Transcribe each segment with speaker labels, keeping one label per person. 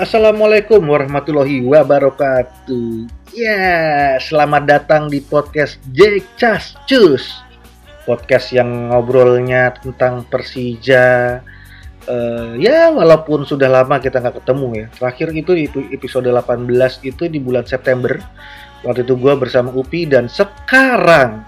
Speaker 1: Assalamualaikum warahmatullahi wabarakatuh. Ya, selamat datang di podcast Jecas Cus. Podcast yang ngobrolnya tentang Persija. Uh, ya, walaupun sudah lama kita nggak ketemu ya. Terakhir itu itu episode 18 itu di bulan September. Waktu itu gue bersama Upi dan sekarang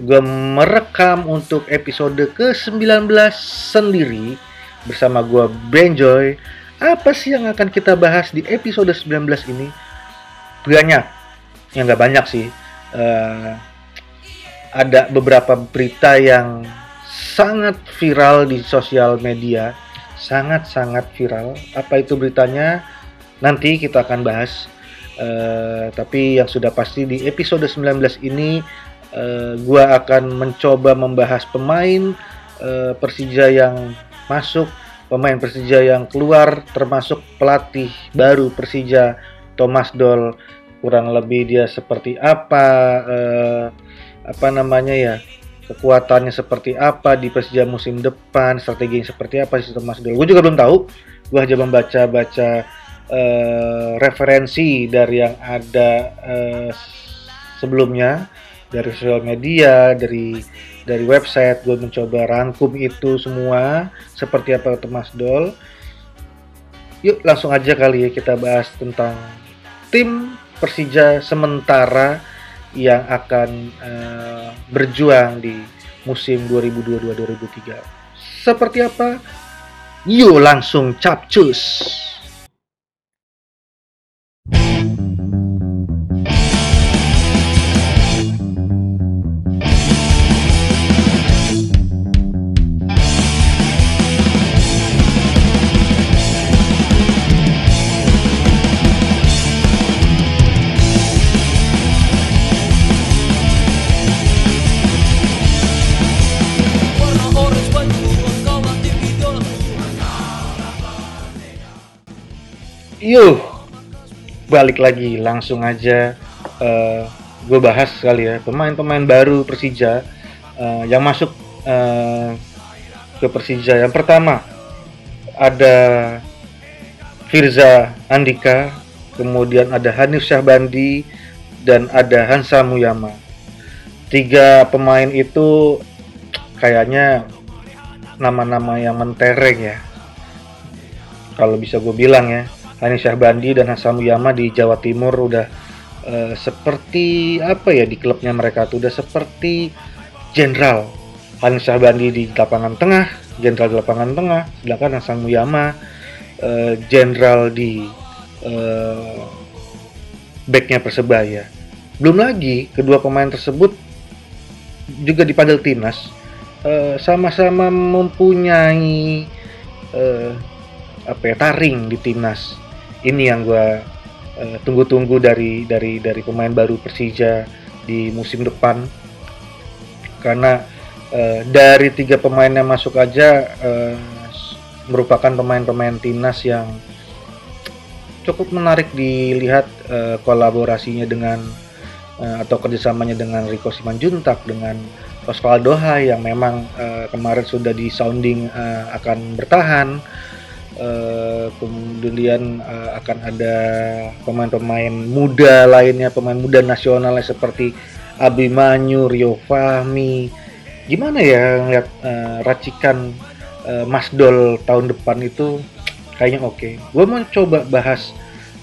Speaker 1: gue merekam untuk episode ke-19 sendiri bersama gue Benjoy. Apa sih yang akan kita bahas di episode 19 ini? banyak ya nggak banyak sih. Uh, ada beberapa berita yang sangat viral di sosial media. Sangat sangat viral. Apa itu beritanya? Nanti kita akan bahas. Uh, tapi yang sudah pasti di episode 19 ini uh, gua akan mencoba membahas pemain uh, Persija yang masuk pemain Persija yang keluar termasuk pelatih baru Persija Thomas Doll. Kurang lebih dia seperti apa eh, apa namanya ya kekuatannya seperti apa di Persija musim depan strategi yang seperti apa sistem Mas Gue juga belum tahu. Gue hanya membaca-baca eh, referensi dari yang ada eh, sebelumnya dari sosial media dari dari website gue mencoba rangkum itu semua seperti apa Thomas Doll yuk langsung aja kali ya kita bahas tentang tim Persija sementara yang akan uh, berjuang di musim 2022-2023. Seperti apa? Yuk langsung capcus. Yuk, balik lagi langsung aja uh, eh, gue bahas kali ya pemain-pemain baru Persija uh, yang masuk uh, ke Persija. Yang pertama ada Firza Andika, kemudian ada Hanif Syahbandi dan ada Hansa Muyama. Tiga pemain itu kayaknya nama-nama yang mentereng ya. Kalau bisa gue bilang ya Hani Syahbandi dan Hasan Muyama di Jawa Timur udah uh, seperti apa ya di klubnya mereka tuh? Udah seperti jenderal. Hani Syahbandi di lapangan tengah jenderal di lapangan tengah sedangkan Hasan Muyama eh, jenderal di uh, backnya persebaya. Belum lagi kedua pemain tersebut juga dipanggil timnas sama-sama mempunyai uh, apa ya taring di timnas ini yang gue uh, tunggu-tunggu dari dari dari pemain baru Persija di musim depan. Karena uh, dari tiga pemain yang masuk aja uh, merupakan pemain-pemain timnas yang cukup menarik dilihat uh, kolaborasinya dengan uh, atau kerjasamanya dengan Rico Simanjuntak dengan Osvaldo Hai yang memang uh, kemarin sudah di sounding uh, akan bertahan Uh, kemudian uh, akan ada pemain-pemain muda lainnya, pemain muda nasionalnya seperti Abimanyu, Rio Fahmi. Gimana ya ngeliat uh, racikan uh, Mas Dol tahun depan itu kayaknya oke. Okay. Gue mau coba bahas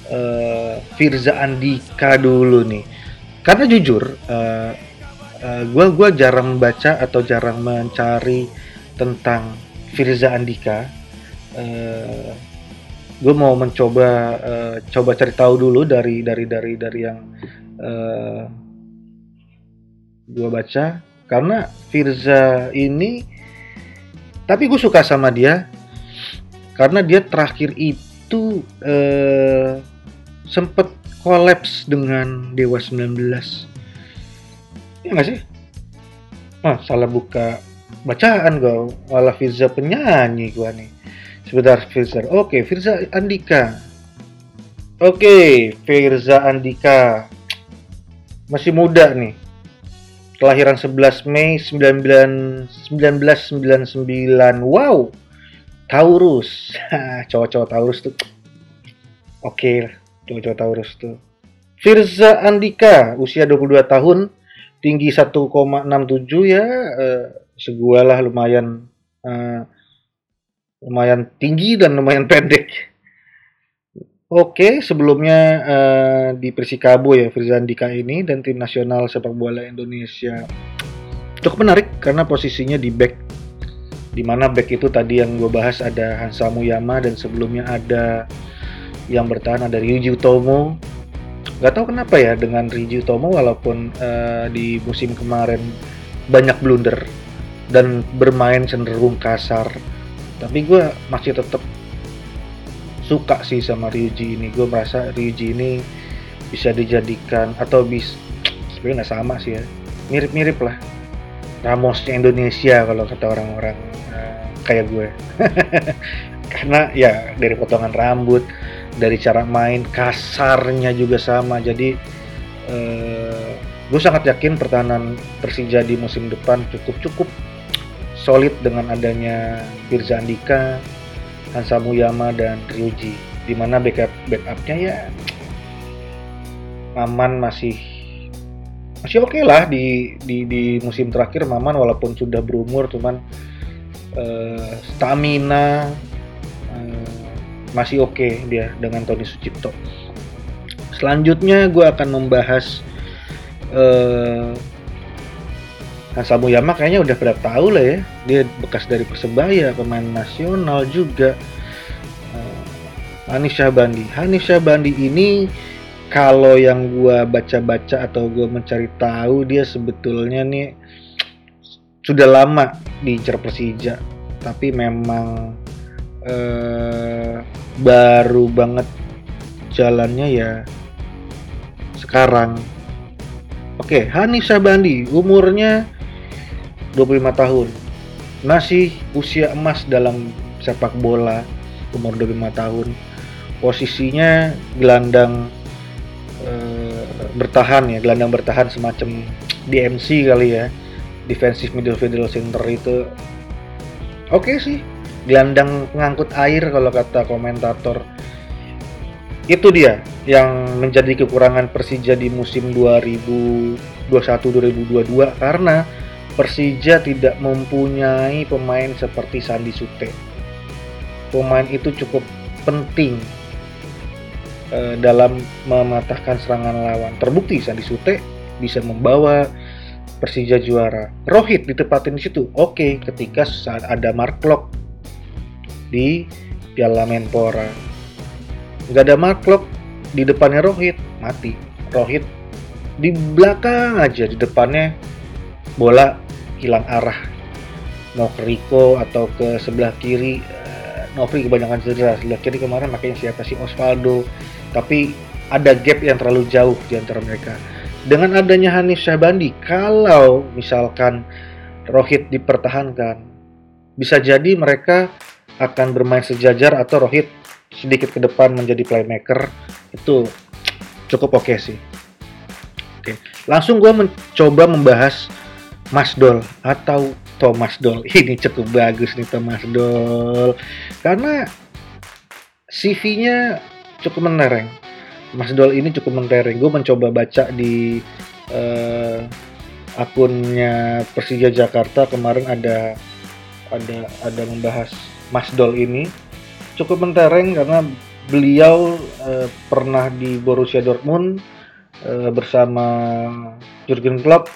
Speaker 1: uh, Firza Andika dulu nih, karena jujur uh, uh, gue jarang baca atau jarang mencari tentang Firza Andika uh, eh, gue mau mencoba uh, coba cari tahu dulu dari dari dari dari yang uh, eh, gue baca. Karena Firza ini tapi gue suka sama dia karena dia terakhir itu uh, sempet kolaps dengan Dewa 19 ya nggak sih? Ah, salah buka bacaan gue malah Firza penyanyi gue nih Sebentar, Firza. Oke, Firza Andika. Oke, Firza Andika. Masih muda nih. Kelahiran 11 Mei 1999. Wow. Taurus. Cowok-cowok Taurus tuh Oke, coba-coba Taurus tuh. Firza Andika, usia 22 tahun, tinggi 1,67 ya, eh, segualah lumayan eh, lumayan tinggi dan lumayan pendek. Oke, sebelumnya uh, di Persikabo ya Firza Andika ini dan tim nasional sepak bola Indonesia. Cukup menarik karena posisinya di back. Di mana back itu tadi yang gue bahas ada Hansa Muyama dan sebelumnya ada yang bertahan ada Ryuji Utomo. Gak tahu kenapa ya dengan Ryuji Utomo walaupun uh, di musim kemarin banyak blunder dan bermain cenderung kasar tapi gue masih tetap suka sih sama Ryuji ini. Gue merasa Ryuji ini bisa dijadikan atau bis sebenarnya nggak sama sih ya. Mirip-mirip lah. Ramosnya Indonesia kalau kata orang-orang uh, kayak gue. Karena ya dari potongan rambut dari cara main kasarnya juga sama. Jadi uh, gue sangat yakin pertahanan Persija di musim depan cukup cukup solid dengan adanya Firza Andika Hansa Muyama dan Ryuji di mana backup backupnya ya Maman masih masih oke okay lah di, di di musim terakhir Maman walaupun sudah berumur cuman uh, stamina uh, masih oke okay dia dengan Tony Sucipto. Selanjutnya gue akan membahas uh, Hansa Muyama kayaknya udah pada tahu lah ya. Dia bekas dari persebaya pemain nasional juga. Hanif Syahbandi Hanif Syahbandi ini kalau yang gua baca-baca atau gua mencari tahu dia sebetulnya nih sudah lama di Persija. Tapi memang uh, baru banget jalannya ya sekarang. Oke, Hanif Syahbandi umurnya 25 tahun. Masih usia emas dalam sepak bola umur 25 tahun. Posisinya gelandang e, bertahan ya gelandang bertahan semacam DMC kali ya. Defensive midfield center itu. Oke okay sih gelandang pengangkut air kalau kata komentator. Itu dia yang menjadi kekurangan Persija di musim 2021-2022 karena Persija tidak mempunyai pemain seperti Sandi Sute. Pemain itu cukup penting uh, dalam mematahkan serangan lawan. Terbukti Sandi Sute bisa membawa Persija juara. Rohit ditepatin di situ. Oke, ketika saat ada Mark Klok di Piala Menpora. Gak ada Mark Klok di depannya Rohit, mati. Rohit di belakang aja di depannya bola hilang arah. Mau atau ke sebelah kiri uh, Novri kebanyakan cedera. Sebelah kiri kemarin makanya siapa sih? Osvaldo. Tapi ada gap yang terlalu jauh di antara mereka. Dengan adanya Hanif Syahbandi kalau misalkan Rohit dipertahankan bisa jadi mereka akan bermain sejajar atau Rohit sedikit ke depan menjadi playmaker. Itu cukup oke okay sih. Oke langsung gue mencoba membahas Mas Dol atau Thomas Dol. Ini cukup bagus nih Thomas Dol. Karena CV-nya cukup menereng. Mas Dol ini cukup menereng. Gue mencoba baca di uh, akunnya Persija Jakarta kemarin ada ada ada membahas Mas Dol ini cukup mentereng karena beliau uh, pernah di Borussia Dortmund uh, bersama Jurgen Klopp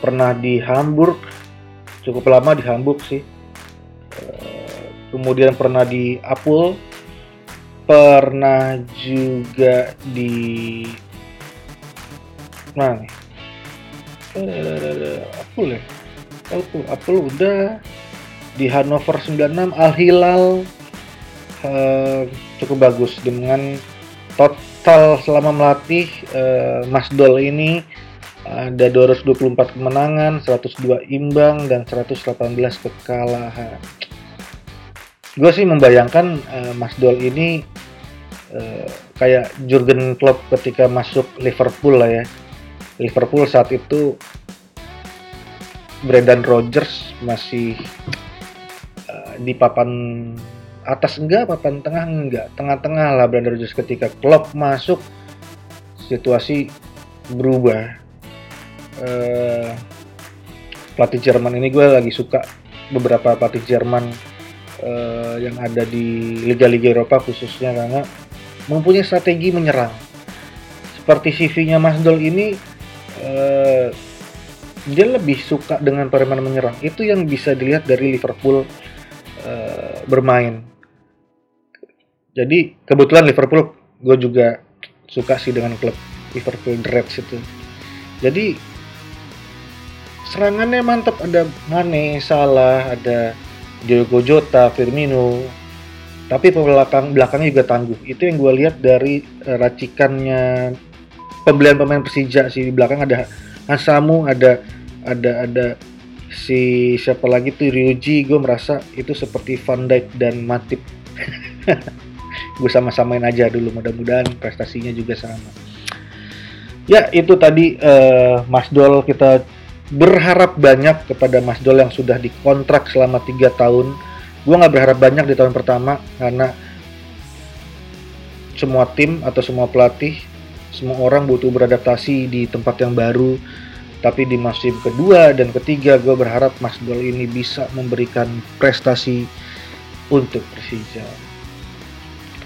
Speaker 1: pernah di Hamburg. Cukup lama di Hamburg sih. Eh, kemudian pernah di Apple. Pernah juga di mana nih? Apple ya? Apple Apple udah. Di Hannover 96 Al Hilal. Uh, cukup bagus dengan total selama melatih uh, Mas Dol ini ada 224 kemenangan, 102 imbang, dan 118 kekalahan. Gue sih membayangkan uh, Mas Dol ini uh, kayak Jurgen Klopp ketika masuk Liverpool lah ya. Liverpool saat itu Brendan Rodgers masih uh, di papan atas enggak papan tengah enggak tengah-tengah lah Brandon Rodgers ketika Klopp masuk situasi berubah uh, pelatih Jerman ini gue lagi suka beberapa pelatih Jerman uh, yang ada di liga-liga Eropa khususnya karena mempunyai strategi menyerang. Seperti CV-nya Mas Dol ini uh, dia lebih suka dengan permainan menyerang. Itu yang bisa dilihat dari Liverpool uh, bermain. Jadi kebetulan Liverpool gue juga suka sih dengan klub Liverpool Reds itu. Jadi serangannya mantap. Ada Mane, Salah, ada Diogo Jota, Firmino. Tapi belakang belakangnya juga tangguh. Itu yang gue lihat dari uh, racikannya pembelian pemain Persija sih. Di belakang ada Hansamu ada ada ada si siapa lagi tuh Ryuji. Gue merasa itu seperti Van Dijk dan Matip. Gue sama-samain aja dulu. Mudah-mudahan prestasinya juga sama. Ya itu tadi uh, Mas Dol kita berharap banyak kepada Mas Dol yang sudah dikontrak selama tiga tahun gue nggak berharap banyak di tahun pertama karena semua tim atau semua pelatih semua orang butuh beradaptasi di tempat yang baru tapi di musim kedua dan ketiga gue berharap Mas Dol ini bisa memberikan prestasi untuk Persija.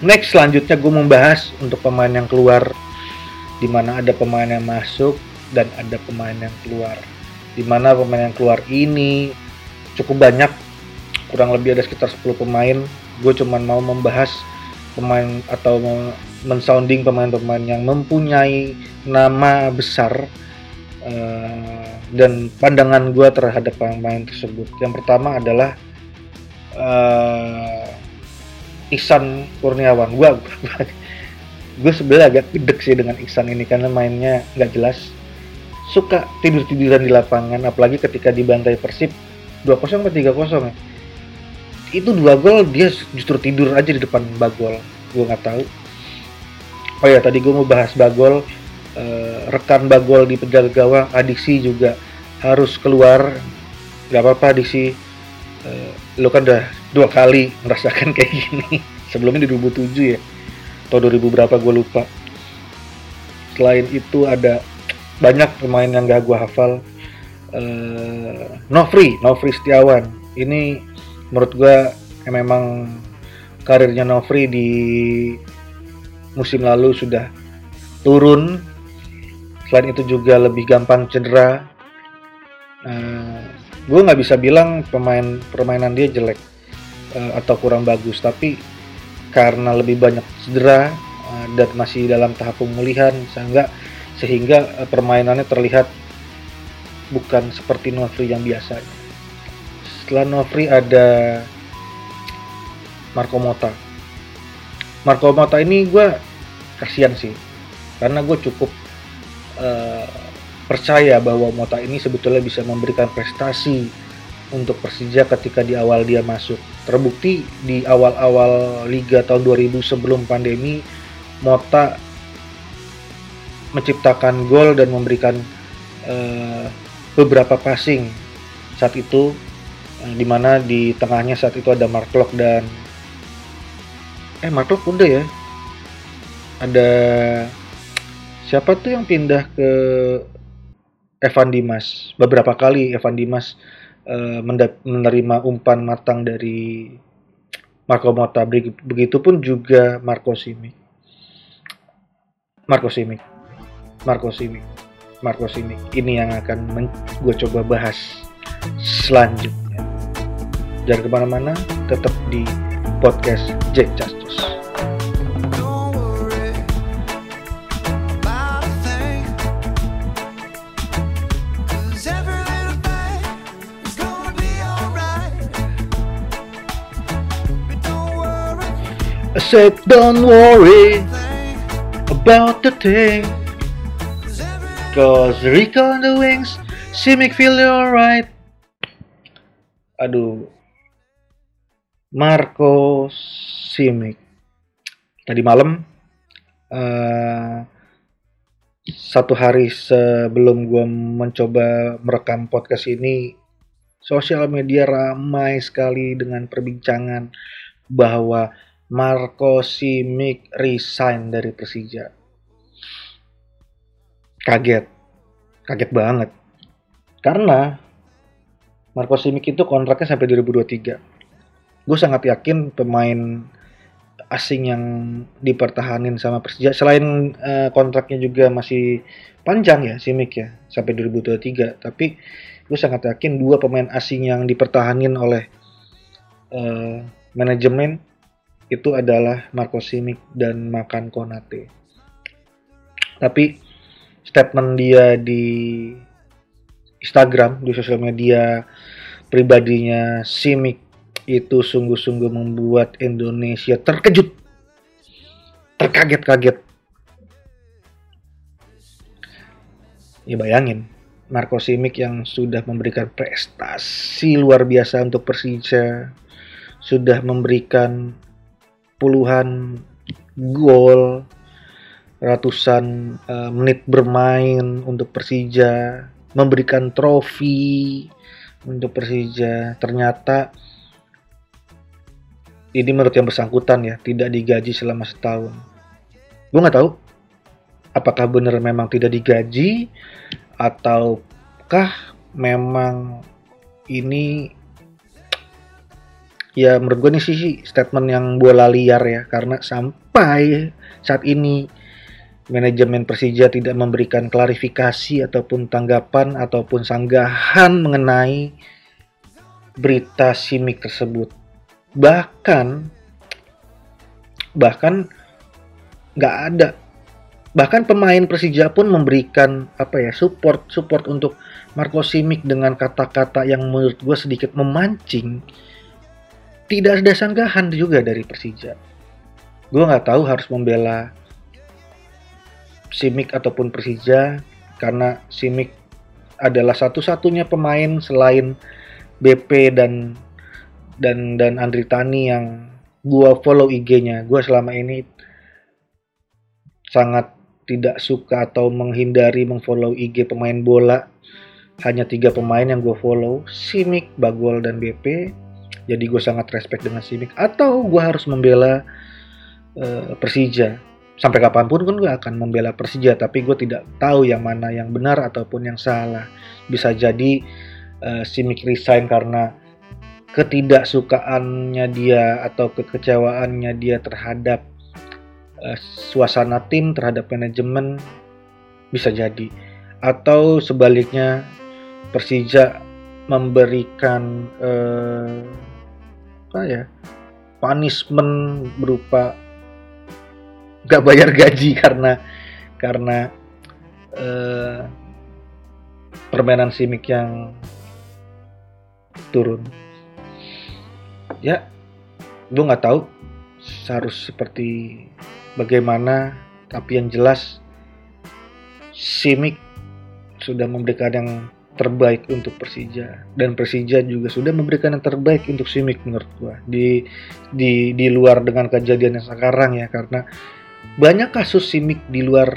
Speaker 1: Next selanjutnya gue membahas untuk pemain yang keluar di mana ada pemain yang masuk dan ada pemain yang keluar. Di mana pemain yang keluar ini cukup banyak, kurang lebih ada sekitar 10 pemain. Gue cuma mau membahas pemain atau mensounding pemain-pemain yang mempunyai nama besar uh, dan pandangan gue terhadap pemain tersebut. Yang pertama adalah uh, Ihsan Kurniawan. Gue gue sebenarnya agak gedek sih dengan Ihsan ini karena mainnya nggak jelas. Suka tidur tiduran di lapangan, apalagi ketika dibantai Persib 2-0 atau 3-0 ya. Itu dua gol dia justru tidur aja di depan Bagol. Gue nggak tahu. Oh ya tadi gue mau bahas Bagol. Uh, rekan Bagol di penjaga gawang Adiksi juga harus keluar. Gak apa-apa Adiksi. Uh, lo kan udah dua kali merasakan kayak gini. Sebelumnya di 2007 ya. Atau 2000 berapa gue lupa. Selain itu ada banyak pemain yang gak gue hafal uh, Nofri Nofri Setiawan ini menurut gue ya memang karirnya Nofri di musim lalu sudah turun. Selain itu juga lebih gampang cedera. Uh, gue nggak bisa bilang pemain permainan dia jelek uh, atau kurang bagus, tapi karena lebih banyak cedera uh, dan masih dalam tahap pemulihan, sehingga sehingga uh, permainannya terlihat bukan seperti Novri yang biasa. Setelah Novri ada Marco Mota Marco Mota ini gue kasihan sih. Karena gue cukup uh, percaya bahwa Mota ini sebetulnya bisa memberikan prestasi untuk Persija ketika di awal dia masuk. Terbukti di awal-awal Liga tahun 2000 sebelum pandemi Mota menciptakan gol dan memberikan uh, beberapa passing. Saat itu uh, di mana di tengahnya saat itu ada Mark Locke dan eh Mark udah ya. Ada siapa tuh yang pindah ke Evan Dimas? Beberapa kali Evan Dimas uh, menerima umpan matang dari Marco Mota begitupun juga Marco Simic. Marco Simic Marco Simic. Marco Simic. Ini yang akan gue coba bahas selanjutnya. Jangan ke mana-mana tetap di podcast Jack Justus. I said don't worry about the thing Cause Rico on the wings See me feel alright Aduh Marco Simic. Tadi malam uh, satu hari sebelum gue mencoba merekam podcast ini, sosial media ramai sekali dengan perbincangan bahwa Marco Simic resign dari Persija. Kaget. Kaget banget. Karena Marco Simic itu kontraknya sampai 2023. Gue sangat yakin pemain asing yang dipertahanin sama Persija selain uh, kontraknya juga masih panjang ya Simic ya sampai 2023 tapi gue sangat yakin dua pemain asing yang dipertahanin oleh uh, manajemen itu adalah Marco Simic dan Makan Konate. Tapi statement dia di Instagram, di sosial media pribadinya Simic itu sungguh-sungguh membuat Indonesia terkejut. Terkaget-kaget. Ya bayangin, Marco Simic yang sudah memberikan prestasi luar biasa untuk Persija, sudah memberikan puluhan gol, ratusan uh, menit bermain untuk Persija, memberikan trofi untuk Persija. Ternyata ini menurut yang bersangkutan ya tidak digaji selama setahun. Gue nggak tahu apakah benar memang tidak digaji ataukah memang ini ya menurut gue nih sih statement yang bola liar ya karena sampai saat ini manajemen Persija tidak memberikan klarifikasi ataupun tanggapan ataupun sanggahan mengenai berita simik tersebut. Bahkan bahkan nggak ada. Bahkan pemain Persija pun memberikan apa ya support support untuk Marco Simic dengan kata-kata yang menurut gue sedikit memancing. Tidak ada sanggahan juga dari Persija. Gue nggak tahu harus membela Simic ataupun Persija karena Simic adalah satu-satunya pemain selain BP dan dan dan Andri Tani yang gue follow IG-nya. Gue selama ini sangat tidak suka atau menghindari mengfollow IG pemain bola. Hanya tiga pemain yang gue follow, Simic, Bagol, dan BP jadi gue sangat respect dengan Simic atau gue harus membela uh, Persija sampai kapan pun gue akan membela Persija tapi gue tidak tahu yang mana yang benar ataupun yang salah. Bisa jadi uh, Simic resign karena ketidaksukaannya dia atau kekecewaannya dia terhadap uh, suasana tim terhadap manajemen bisa jadi. Atau sebaliknya Persija memberikan uh, apa ya punishment berupa gak bayar gaji karena karena uh, permainan simik yang turun. Ya gue nggak tahu harus seperti bagaimana tapi yang jelas simik sudah memberikan yang terbaik untuk Persija. Dan Persija juga sudah memberikan yang terbaik untuk Simic menurut gua di di di luar dengan kejadian yang sekarang ya karena banyak kasus Simic di luar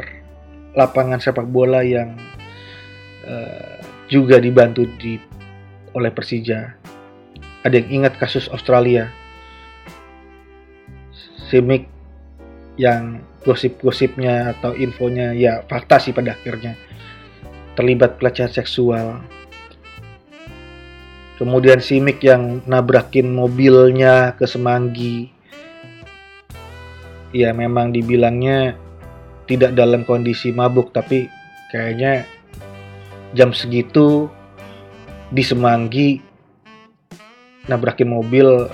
Speaker 1: lapangan sepak bola yang uh, juga dibantu di oleh Persija ada yang ingat kasus Australia Simic yang gosip-gosipnya atau infonya ya fakta sih pada akhirnya terlibat pelecehan seksual. Kemudian Simik yang nabrakin mobilnya ke Semanggi. Ya memang dibilangnya tidak dalam kondisi mabuk tapi kayaknya jam segitu di Semanggi nabrakin mobil.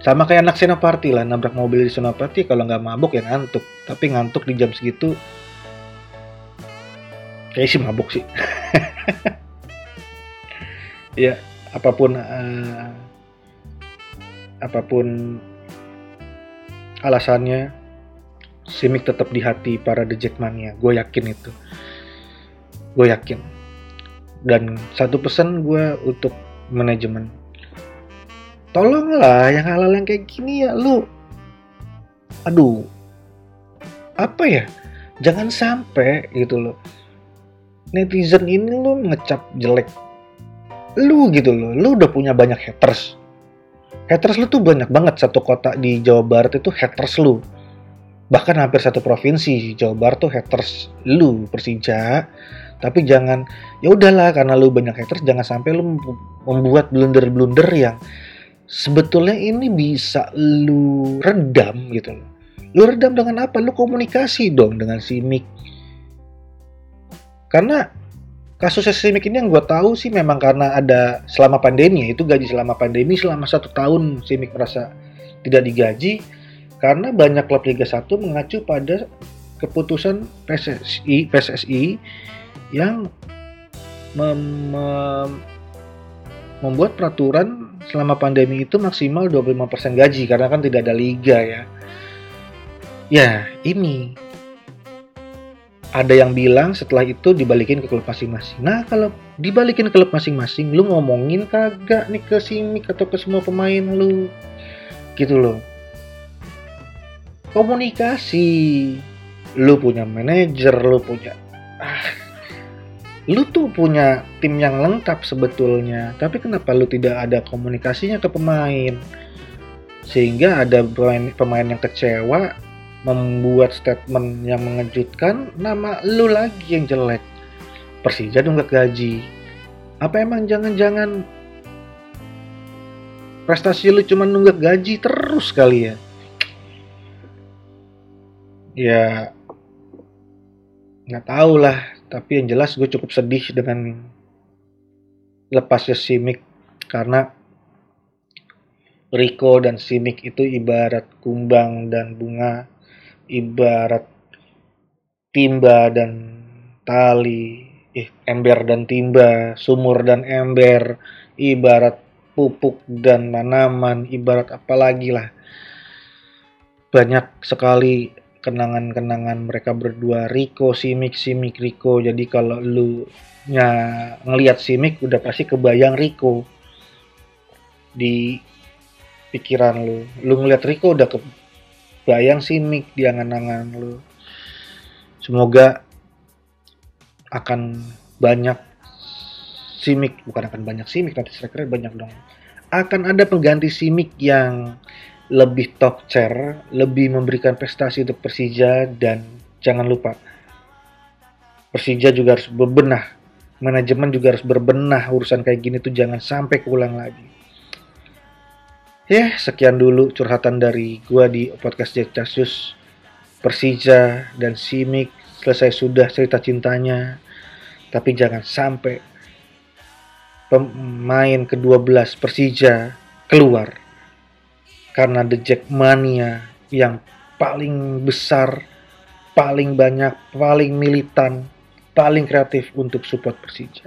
Speaker 1: Sama kayak anak Senopati lah nabrak mobil di Senopati kalau nggak mabuk ya ngantuk. Tapi ngantuk di jam segitu kayak sih mabuk sih. Ya apa pun uh, apa pun alasannya Simic tetap di hati para The Jackmania. Gue yakin itu. Gue yakin. Dan satu pesan gue untuk manajemen. Tolonglah yang hal-hal yang kayak gini ya lu. Aduh. Apa ya? Jangan sampai gitu loh. Netizen ini lu ngecap jelek. Lu gitu loh. Lu udah punya banyak haters haters lu tuh banyak banget. Satu kota di Jawa Barat itu haters lu. Bahkan hampir satu provinsi Jawa Barat tuh haters lu Persija. Tapi jangan ya udahlah karena lu banyak haters jangan sampai lu membuat blunder-blunder yang sebetulnya ini bisa lu redam gitu lu redam dengan apa? Lu komunikasi dong dengan si Mik karena kasus Simic ini yang gue tahu sih memang karena ada selama pandemi itu gaji selama pandemi selama satu tahun Simic merasa tidak digaji karena banyak klub Liga 1 mengacu pada keputusan PSSI PSSI yang mem, mem, membuat peraturan selama pandemi itu maksimal 25% gaji karena kan tidak ada liga ya. Ya, ini ada yang bilang setelah itu dibalikin ke klub masing-masing. Nah, kalau dibalikin ke klub masing-masing, lu ngomongin kagak nih ke Simic atau ke semua pemain lu? Gitu loh. Komunikasi. Lu punya manajer, lu punya ah, lu tuh punya tim yang lengkap sebetulnya. Tapi kenapa lu tidak ada komunikasinya ke pemain? Sehingga ada pemain, pemain yang kecewa membuat statement yang mengejutkan, nama lu lagi yang jelek. Persija nunggak gaji. Apa emang jangan-jangan prestasi lu cuma nunggak gaji terus kali ya? Ya nggak tahu lah. Tapi yang jelas gue cukup sedih dengan lepasnya Simic karena Rico dan Simic itu ibarat kumbang dan bunga ibarat timba dan tali, eh, ember dan timba, sumur dan ember, ibarat pupuk dan tanaman, ibarat apalagi lah. Banyak sekali kenangan-kenangan mereka berdua, Riko, Simik, Simik, Riko. Jadi kalau lu nya ngelihat Simik udah pasti kebayang Riko di pikiran lu. Lu ngelihat Riko udah ke bayang sih Nick di angan-angan lu. Semoga akan banyak simik bukan akan banyak simik nanti striker banyak dong. Akan ada pengganti simik yang lebih top chair lebih memberikan prestasi untuk Persija dan jangan lupa Persija juga harus berbenah. Manajemen juga harus berbenah urusan kayak gini tuh jangan sampai keulang lagi Ya, sekian dulu curhatan dari gua di podcast Jack Casus. Persija dan Simik selesai sudah cerita cintanya. Tapi jangan sampai pemain ke-12 Persija keluar karena The Jack Mania yang paling besar, paling banyak, paling militan, paling kreatif untuk support Persija.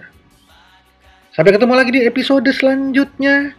Speaker 1: Sampai ketemu lagi di episode selanjutnya.